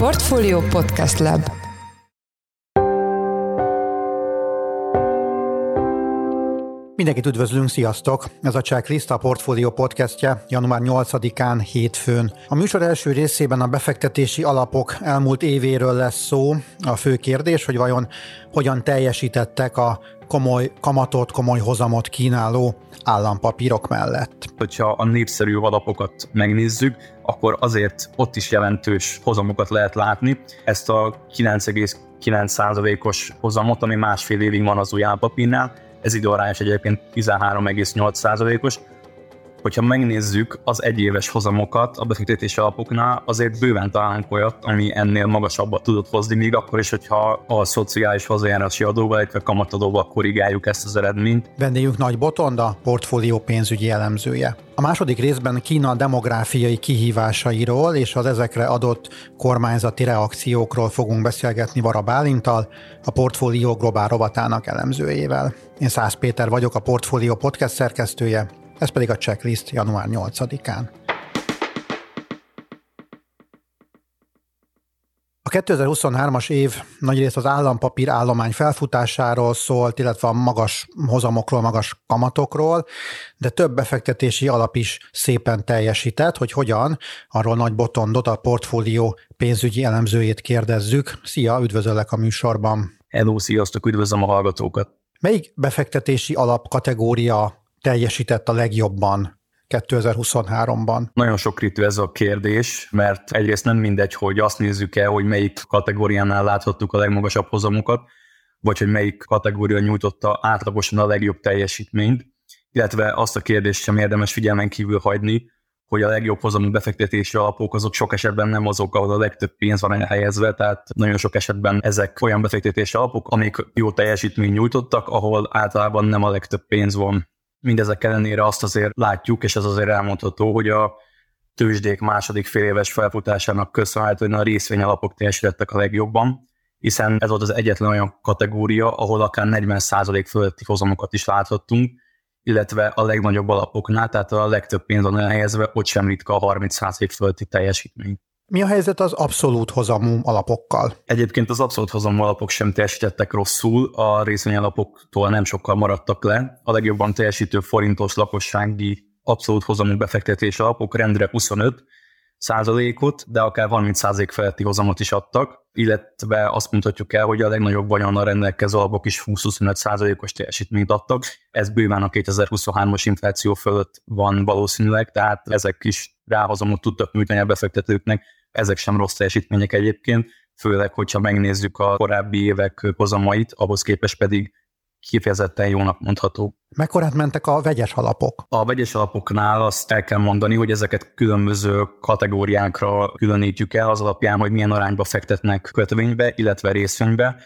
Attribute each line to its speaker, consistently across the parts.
Speaker 1: Portfolio Podcast Lab
Speaker 2: Mindenkit üdvözlünk, sziasztok! Ez a Checklist, a Portfolio podcastje január 8-án hétfőn. A műsor első részében a befektetési alapok elmúlt évéről lesz szó. A fő kérdés, hogy vajon hogyan teljesítettek a komoly kamatot, komoly hozamot kínáló állampapírok mellett.
Speaker 3: Hogyha a népszerű alapokat megnézzük, akkor azért ott is jelentős hozamokat lehet látni. Ezt a 9,9%-os hozamot, ami másfél évig van az új állampapírnál, ez időarányos egyébként 13,8%-os. Hogyha megnézzük az egyéves hozamokat a befektetési alapoknál, azért bőven találunk olyat, ami ennél magasabbat tudott hozni, még akkor is, hogyha a szociális hozzájárási adóval, illetve kamatadóval korrigáljuk ezt az eredményt.
Speaker 2: Vendégünk Nagy Botonda, portfólió pénzügyi elemzője. A második részben Kína demográfiai kihívásairól és az ezekre adott kormányzati reakciókról fogunk beszélgetni Vara Bálintal, a Portfólió Globál rovatának elemzőjével. Én Szász Péter vagyok, a Portfólió podcast szerkesztője, ez pedig a checklist január 8-án. A 2023-as év nagyrészt az állampapír állomány felfutásáról szólt, illetve a magas hozamokról, magas kamatokról, de több befektetési alap is szépen teljesített, hogy hogyan, arról Nagy Botondot, a portfólió pénzügyi elemzőjét kérdezzük. Szia, üdvözöllek a műsorban!
Speaker 3: Hello, sziasztok, üdvözlöm a hallgatókat!
Speaker 2: Melyik befektetési alap kategória teljesített a legjobban 2023-ban?
Speaker 3: Nagyon sokrétű ez a kérdés, mert egyrészt nem mindegy, hogy azt nézzük el, hogy melyik kategóriánál láthattuk a legmagasabb hozamokat, vagy hogy melyik kategória nyújtotta átlagosan a legjobb teljesítményt, illetve azt a kérdést sem érdemes figyelmen kívül hagyni, hogy a legjobb hozamú befektetési alapok azok sok esetben nem azok, ahol a legtöbb pénz van elhelyezve, tehát nagyon sok esetben ezek olyan befektetési alapok, amik jó teljesítményt nyújtottak, ahol általában nem a legtöbb pénz van. Mindezek ellenére azt azért látjuk, és ez azért elmondható, hogy a tőzsdék második fél éves felfutásának köszönhetően a részvényalapok teljesítettek a legjobban, hiszen ez volt az egyetlen olyan kategória, ahol akár 40% fölötti hozamokat is láthattunk, illetve a legnagyobb alapoknál, tehát a legtöbb pénz van elhelyezve, ott sem ritka a 30% fölötti teljesítmény.
Speaker 2: Mi a helyzet az abszolút hozamú alapokkal?
Speaker 3: Egyébként az abszolút hozamú alapok sem teljesítettek rosszul, a részvényalapoktól nem sokkal maradtak le. A legjobban teljesítő forintos lakossági abszolút hozamú befektetés alapok rendre 25 százalékot, de akár 30 százalék feletti hozamot is adtak, illetve azt mondhatjuk el, hogy a legnagyobb vagyonnal rendelkező alapok is 20-25 százalékos teljesítményt adtak. Ez bőven a 2023-as infláció fölött van valószínűleg, tehát ezek is ráhozamot tudtak nyújtani a befektetőknek, ezek sem rossz teljesítmények egyébként, főleg, hogyha megnézzük a korábbi évek hozamait, ahhoz képest pedig kifejezetten jónak mondható.
Speaker 2: Mekkorát mentek a vegyes alapok?
Speaker 3: A vegyes alapoknál azt el kell mondani, hogy ezeket különböző kategóriákra különítjük el az alapján, hogy milyen arányba fektetnek kötvénybe, illetve részvénybe.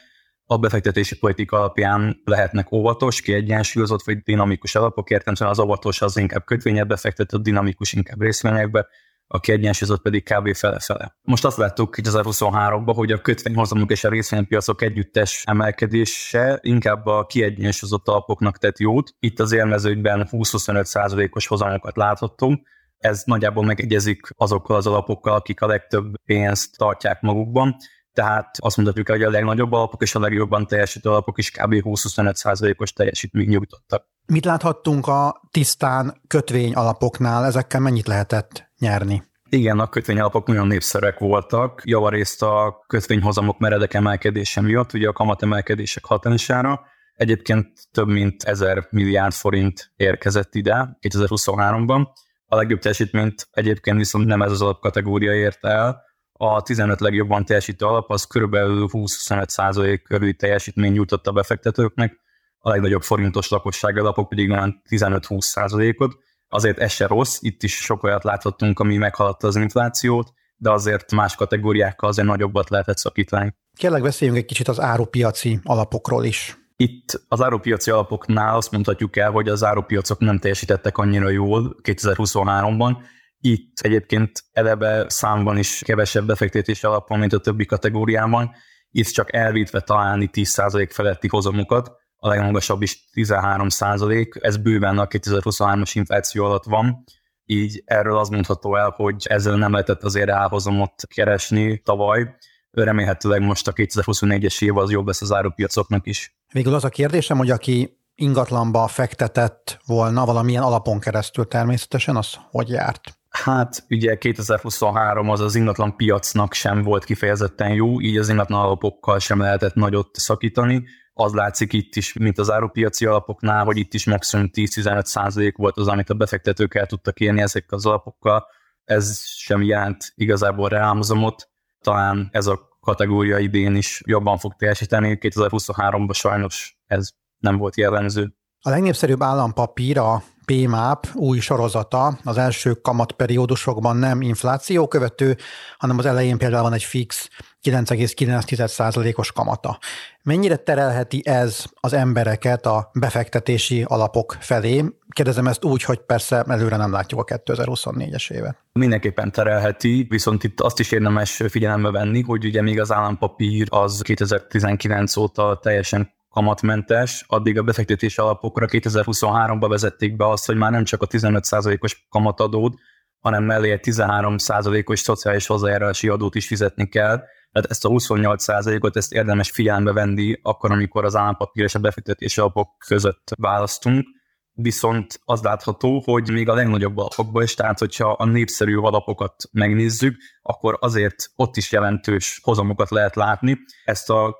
Speaker 3: A befektetési politika alapján lehetnek óvatos, kiegyensúlyozott vagy dinamikus alapok, értem az óvatos az inkább kötvényekbe a dinamikus inkább részvényekbe, a kiegyensúlyozott pedig kb. fele-fele. Most azt láttuk 2023-ban, hogy a kötvényhozamok és a részvénypiacok együttes emelkedése inkább a kiegyensúlyozott alapoknak tett jót. Itt az élmezőkben 20-25%-os hozamokat láthattunk, ez nagyjából megegyezik azokkal az alapokkal, akik a legtöbb pénzt tartják magukban, tehát azt mondhatjuk hogy a legnagyobb alapok és a legjobban teljesítő alapok is kb. 20-25%-os teljesítményt nyújtottak.
Speaker 2: Mit láthattunk a tisztán kötvény alapoknál, ezekkel mennyit lehetett nyerni?
Speaker 3: Igen, a kötvényalapok nagyon népszerűek voltak, javarészt a kötvényhozamok meredek emelkedése miatt, ugye a kamatemelkedések hatására. Egyébként több mint 1000 milliárd forint érkezett ide 2023-ban. A legjobb teljesítményt egyébként viszont nem ez az alapkategória érte el, a 15 legjobban teljesítő alap az körülbelül 20-25% körüli teljesítmény nyújtott a befektetőknek, a legnagyobb forintos lakosság alapok pedig olyan 15-20%-ot. Azért ez se rossz, itt is sok olyat láthattunk, ami meghaladta az inflációt, de azért más kategóriákkal azért nagyobbat lehetett szakítani.
Speaker 2: Kérlek beszéljünk egy kicsit az árupiaci alapokról is.
Speaker 3: Itt az árupiaci alapoknál azt mondhatjuk el, hogy az árupiacok nem teljesítettek annyira jól 2023-ban, itt egyébként eleve számban is kevesebb befektetési alap van, mint a többi kategóriában. Itt csak elvítve találni 10% feletti hozamokat, a legmagasabb is 13% ez bőven a 2023-as infláció alatt van. így erről az mondható el, hogy ezzel nem lehetett azért elhozamot keresni tavaly. Remélhetőleg most a 2024-es év az jobb lesz az árupiacoknak is.
Speaker 2: Végül az a kérdésem, hogy aki ingatlanba fektetett volna valamilyen alapon keresztül természetesen, az hogy járt?
Speaker 3: Hát ugye 2023 az az ingatlan piacnak sem volt kifejezetten jó, így az ingatlan alapokkal sem lehetett nagyot szakítani. Az látszik itt is, mint az árupiaci alapoknál, hogy itt is maximum 10-15 százalék volt az, amit a befektetők el tudtak érni ezekkel az alapokkal. Ez sem jelent igazából reálmozomot. Talán ez a kategória idén is jobban fog teljesíteni. 2023-ban sajnos ez nem volt jellemző.
Speaker 2: A legnépszerűbb állampapír a PMAP új sorozata az első kamatperiódusokban nem infláció követő, hanem az elején például van egy fix 9,9%-os kamata. Mennyire terelheti ez az embereket a befektetési alapok felé? Kérdezem ezt úgy, hogy persze előre nem látjuk a 2024-es évet.
Speaker 3: Mindenképpen terelheti, viszont itt azt is érdemes figyelembe venni, hogy ugye még az állampapír az 2019 óta teljesen kamatmentes, addig a befektetési alapokra 2023-ban vezették be azt, hogy már nem csak a 15%-os kamatadód, hanem mellé egy 13%-os szociális hozzájárulási adót is fizetni kell. Tehát ezt a 28%-ot ezt érdemes figyelembe venni akkor, amikor az állampapír és a befektetési alapok között választunk. Viszont az látható, hogy még a legnagyobb alapokban is, tehát hogyha a népszerű alapokat megnézzük, akkor azért ott is jelentős hozamokat lehet látni. Ezt a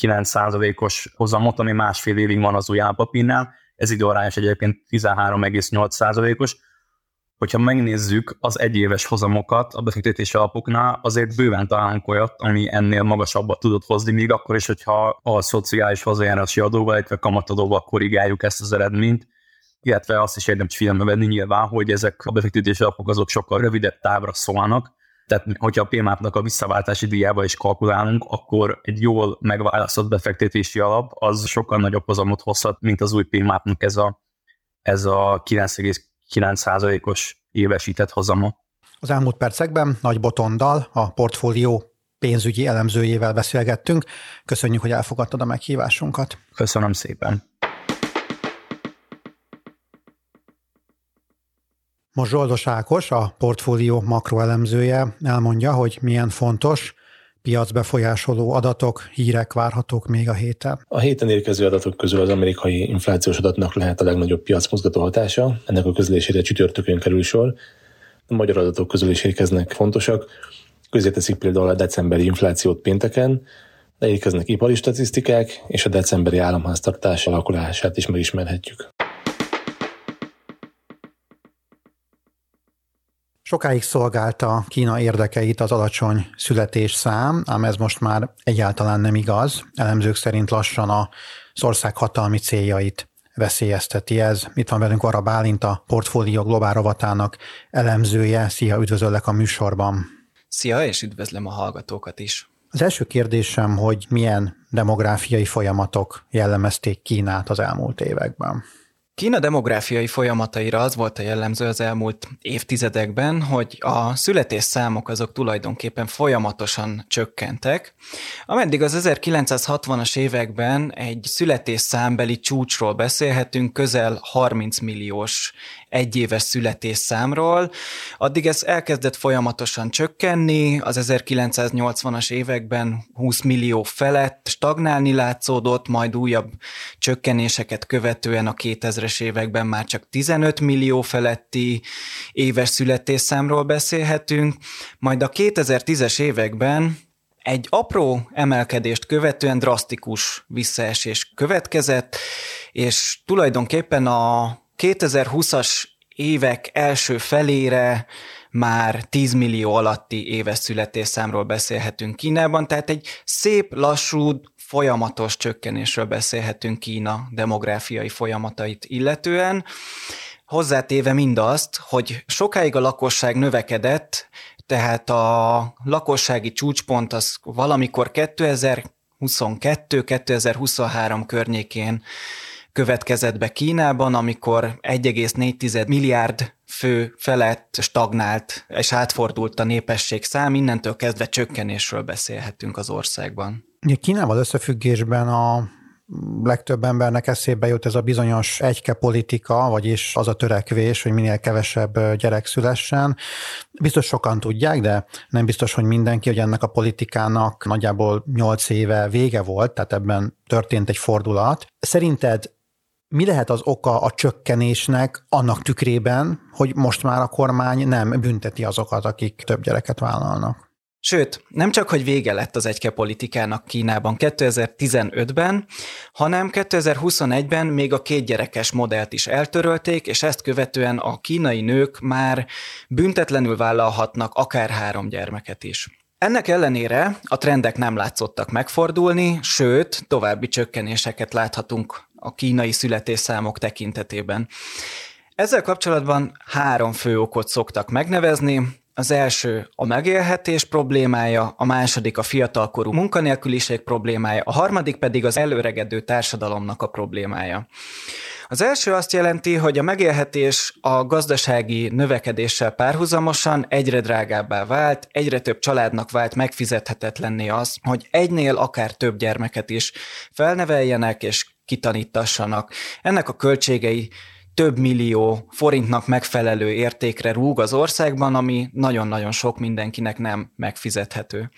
Speaker 3: 9,9%-os hozamot, ami másfél évig van az új állampapírnál, ez időarányos egyébként 13,8%-os, hogyha megnézzük az egyéves hozamokat a befektetési alapoknál, azért bőven találunk olyat, ami ennél magasabbat tudott hozni, még akkor is, hogyha a szociális hozzájárási adóval, illetve kamatadóval korrigáljuk ezt az eredményt, illetve azt is érdemes figyelembe venni nyilván, hogy ezek a befektetési alapok azok sokkal rövidebb távra szólnak, tehát, hogyha a PMAP-nak a visszaváltási díjába is kalkulálunk, akkor egy jól megválasztott befektetési alap az sokkal nagyobb hozamot hozhat, mint az új PMAP-nak ez a, ez a 9,9%-os évesített hozama.
Speaker 2: Az elmúlt percekben Nagy Botondal, a portfólió pénzügyi elemzőjével beszélgettünk. Köszönjük, hogy elfogadtad a meghívásunkat.
Speaker 3: Köszönöm szépen.
Speaker 2: Most Zsoldos Ákos, a portfólió makroelemzője elmondja, hogy milyen fontos piacbefolyásoló adatok, hírek várhatók még a héten.
Speaker 4: A héten érkező adatok közül az amerikai inflációs adatnak lehet a legnagyobb piacmozgató hatása. Ennek a közlésére csütörtökön kerül sor. A magyar adatok közül is érkeznek fontosak. Közé teszik például a decemberi inflációt pénteken, de érkeznek ipari statisztikák, és a decemberi államháztartás alakulását is megismerhetjük.
Speaker 2: Sokáig szolgálta Kína érdekeit az alacsony születésszám, ám ez most már egyáltalán nem igaz. Elemzők szerint lassan az ország hatalmi céljait veszélyezteti ez. Itt van velünk Arra Bálint, a Portfólió Globál rovatának elemzője. Szia, üdvözöllek a műsorban.
Speaker 5: Szia, és üdvözlöm a hallgatókat is.
Speaker 2: Az első kérdésem, hogy milyen demográfiai folyamatok jellemezték Kínát az elmúlt években?
Speaker 5: Kína demográfiai folyamataira az volt a jellemző az elmúlt évtizedekben, hogy a születésszámok azok tulajdonképpen folyamatosan csökkentek. Ameddig az 1960-as években egy születésszámbeli csúcsról beszélhetünk, közel 30 milliós egyéves születésszámról, addig ez elkezdett folyamatosan csökkenni, az 1980-as években 20 millió felett stagnálni látszódott, majd újabb csökkenéseket követően a 2000-es években már csak 15 millió feletti éves születésszámról beszélhetünk, majd a 2010-es években egy apró emelkedést követően drasztikus visszaesés következett, és tulajdonképpen a 2020-as évek első felére már 10 millió alatti éves születésszámról beszélhetünk Kínában, tehát egy szép, lassú, folyamatos csökkenésről beszélhetünk Kína demográfiai folyamatait illetően. Hozzátéve mindazt, hogy sokáig a lakosság növekedett, tehát a lakossági csúcspont az valamikor 2022-2023 környékén következett be Kínában, amikor 1,4 milliárd fő felett stagnált és átfordult a népesség szám, innentől kezdve csökkenésről beszélhetünk az országban.
Speaker 2: Kínával összefüggésben a legtöbb embernek eszébe jut ez a bizonyos egyke politika, vagyis az a törekvés, hogy minél kevesebb gyerek szülessen. Biztos sokan tudják, de nem biztos, hogy mindenki, hogy ennek a politikának nagyjából 8 éve vége volt, tehát ebben történt egy fordulat. Szerinted mi lehet az oka a csökkenésnek annak tükrében, hogy most már a kormány nem bünteti azokat, akik több gyereket vállalnak?
Speaker 5: Sőt, nem csak, hogy vége lett az egyke politikának Kínában 2015-ben, hanem 2021-ben még a kétgyerekes modellt is eltörölték, és ezt követően a kínai nők már büntetlenül vállalhatnak akár három gyermeket is. Ennek ellenére a trendek nem látszottak megfordulni, sőt, további csökkenéseket láthatunk a kínai születésszámok tekintetében. Ezzel kapcsolatban három fő okot szoktak megnevezni. Az első a megélhetés problémája, a második a fiatalkorú munkanélküliség problémája, a harmadik pedig az előregedő társadalomnak a problémája. Az első azt jelenti, hogy a megélhetés a gazdasági növekedéssel párhuzamosan egyre drágábbá vált, egyre több családnak vált megfizethetetlenné az, hogy egynél akár több gyermeket is felneveljenek és kitanítassanak. Ennek a költségei több millió forintnak megfelelő értékre rúg az országban, ami nagyon-nagyon sok mindenkinek nem megfizethető.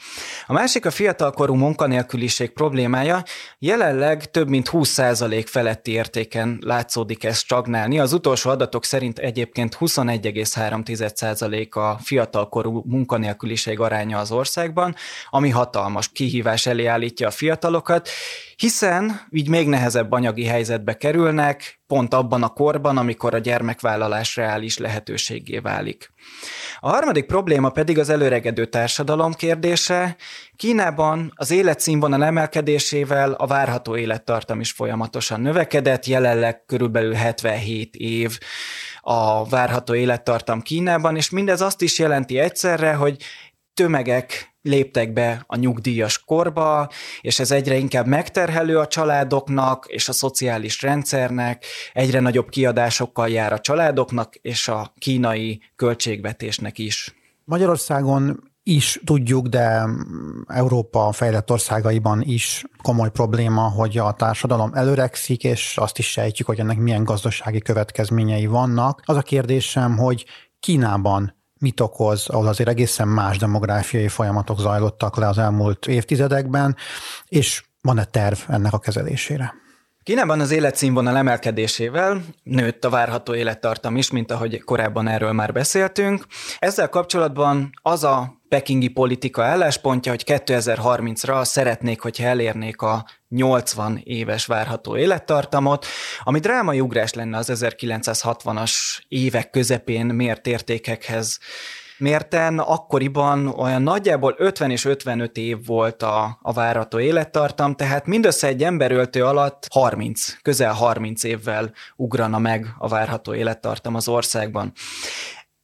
Speaker 5: A másik a fiatalkorú munkanélküliség problémája, jelenleg több mint 20% feletti értéken látszódik ez stagnálni. Az utolsó adatok szerint egyébként 21,3% a fiatalkorú munkanélküliség aránya az országban, ami hatalmas kihívás elé állítja a fiatalokat, hiszen így még nehezebb anyagi helyzetbe kerülnek, pont abban a korban, amikor a gyermekvállalás reális lehetőségé válik. A harmadik probléma pedig az előregedő társadalom kérdése. Kínában az életszínvonal emelkedésével a várható élettartam is folyamatosan növekedett, jelenleg körülbelül 77 év a várható élettartam Kínában, és mindez azt is jelenti egyszerre, hogy tömegek léptek be a nyugdíjas korba, és ez egyre inkább megterhelő a családoknak és a szociális rendszernek, egyre nagyobb kiadásokkal jár a családoknak és a kínai költségvetésnek is.
Speaker 2: Magyarországon is tudjuk, de Európa fejlett országaiban is komoly probléma, hogy a társadalom előrekszik, és azt is sejtjük, hogy ennek milyen gazdasági következményei vannak. Az a kérdésem, hogy Kínában mit okoz, ahol azért egészen más demográfiai folyamatok zajlottak le az elmúlt évtizedekben, és van-e terv ennek a kezelésére?
Speaker 5: Kínában az életszínvonal emelkedésével nőtt a várható élettartam is, mint ahogy korábban erről már beszéltünk. Ezzel kapcsolatban az a pekingi politika álláspontja, hogy 2030-ra szeretnék, hogyha elérnék a 80 éves várható élettartamot, ami drámai ugrás lenne az 1960-as évek közepén mért értékekhez mérten akkoriban olyan nagyjából 50 és 55 év volt a, a várható élettartam, tehát mindössze egy emberöltő alatt 30, közel 30 évvel ugrana meg a várható élettartam az országban.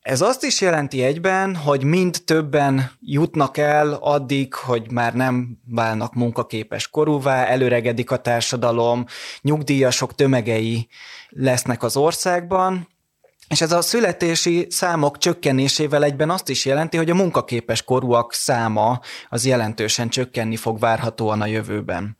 Speaker 5: Ez azt is jelenti egyben, hogy mind többen jutnak el addig, hogy már nem válnak munkaképes korúvá, előregedik a társadalom, nyugdíjasok tömegei lesznek az országban, és ez a születési számok csökkenésével egyben azt is jelenti, hogy a munkaképes korúak száma az jelentősen csökkenni fog várhatóan a jövőben.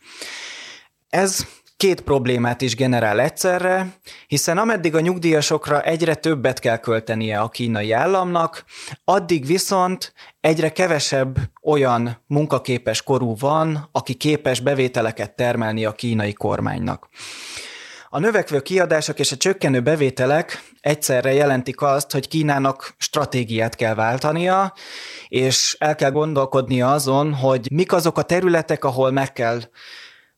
Speaker 5: Ez két problémát is generál egyszerre, hiszen ameddig a nyugdíjasokra egyre többet kell költenie a kínai államnak, addig viszont egyre kevesebb olyan munkaképes korú van, aki képes bevételeket termelni a kínai kormánynak. A növekvő kiadások és a csökkenő bevételek egyszerre jelentik azt, hogy Kínának stratégiát kell váltania, és el kell gondolkodnia azon, hogy mik azok a területek, ahol meg kell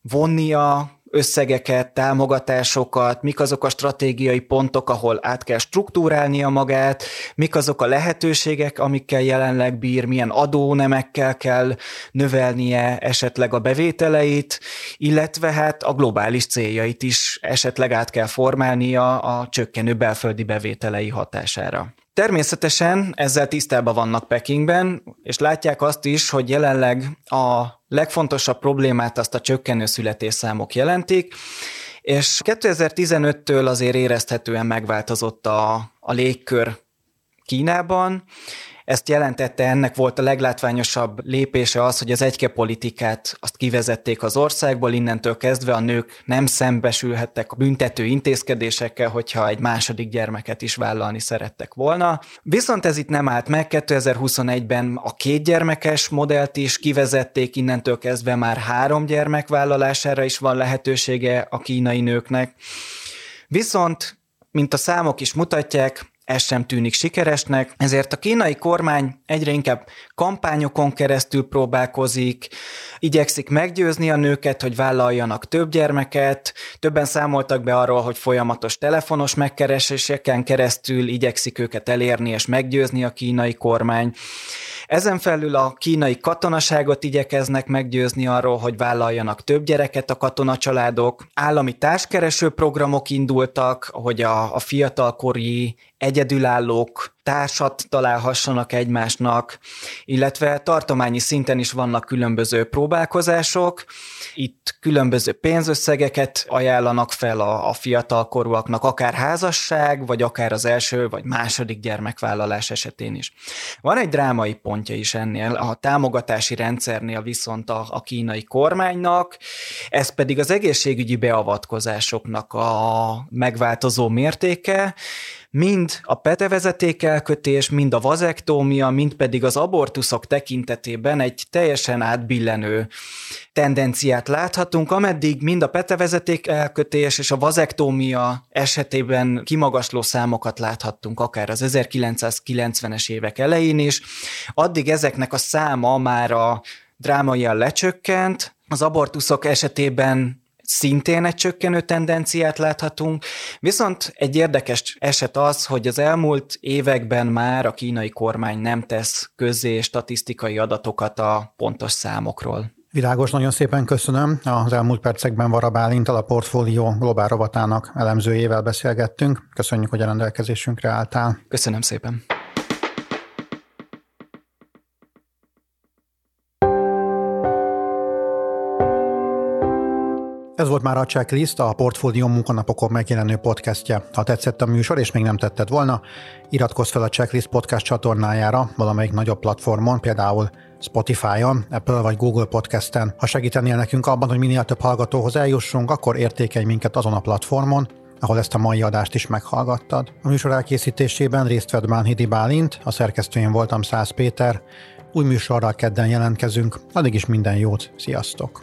Speaker 5: vonnia összegeket, támogatásokat, mik azok a stratégiai pontok, ahol át kell struktúrálnia magát, mik azok a lehetőségek, amikkel jelenleg bír, milyen adónemekkel kell növelnie esetleg a bevételeit, illetve hát a globális céljait is esetleg át kell formálnia a csökkenő belföldi bevételei hatására. Természetesen ezzel tisztában vannak Pekingben, és látják azt is, hogy jelenleg a legfontosabb problémát azt a csökkenő születésszámok jelentik, és 2015-től azért érezhetően megváltozott a, a légkör Kínában, Ezt jelentette, ennek volt a leglátványosabb lépése az, hogy az egyke azt kivezették az országból, innentől kezdve a nők nem szembesülhettek a büntető intézkedésekkel, hogyha egy második gyermeket is vállalni szerettek volna. Viszont ez itt nem állt meg, 2021-ben a kétgyermekes modellt is kivezették, innentől kezdve már három gyermek vállalására is van lehetősége a kínai nőknek. Viszont, mint a számok is mutatják, ez sem tűnik sikeresnek, ezért a kínai kormány egyre inkább kampányokon keresztül próbálkozik, igyekszik meggyőzni a nőket, hogy vállaljanak több gyermeket, többen számoltak be arról, hogy folyamatos telefonos megkereséseken keresztül igyekszik őket elérni és meggyőzni a kínai kormány. Ezen felül a kínai katonaságot igyekeznek meggyőzni arról, hogy vállaljanak több gyereket a katonacsaládok. Állami társkereső programok indultak, hogy a, a fiatalkori egyedülállók társat találhassanak egymásnak, illetve tartományi szinten is vannak különböző próbálkozások. Itt különböző pénzösszegeket ajánlanak fel a, a fiatalkorúaknak, akár házasság, vagy akár az első vagy második gyermekvállalás esetén is. Van egy drámai pontja is ennél, a támogatási rendszernél viszont a, a kínai kormánynak, ez pedig az egészségügyi beavatkozásoknak a megváltozó mértéke, mind a petevezeték elkötés, mind a vazektómia, mind pedig az abortuszok tekintetében egy teljesen átbillenő tendenciát láthatunk, ameddig mind a petevezeték elkötés és a vazektómia esetében kimagasló számokat láthattunk, akár az 1990-es évek elején is, addig ezeknek a száma már a drámaian lecsökkent, az abortuszok esetében szintén egy csökkenő tendenciát láthatunk, viszont egy érdekes eset az, hogy az elmúlt években már a kínai kormány nem tesz közzé statisztikai adatokat a pontos számokról.
Speaker 2: Világos, nagyon szépen köszönöm. Az elmúlt percekben Vara Bálintal a Portfólió globál rovatának elemzőjével beszélgettünk. Köszönjük, hogy a rendelkezésünkre álltál.
Speaker 5: Köszönöm szépen.
Speaker 2: Ez volt már a checklist, a Portfólió munkanapokon megjelenő podcastje. Ha tetszett a műsor, és még nem tetted volna, iratkozz fel a Checklist podcast csatornájára valamelyik nagyobb platformon, például Spotify-on, Apple vagy Google Podcast-en. Ha segítenél nekünk abban, hogy minél több hallgatóhoz eljussunk, akkor értékelj minket azon a platformon, ahol ezt a mai adást is meghallgattad. A műsor elkészítésében részt vett Bánhidi Bálint, a szerkesztőjén voltam Száz Péter. Új műsorral kedden jelentkezünk, addig is minden jót, sziasztok!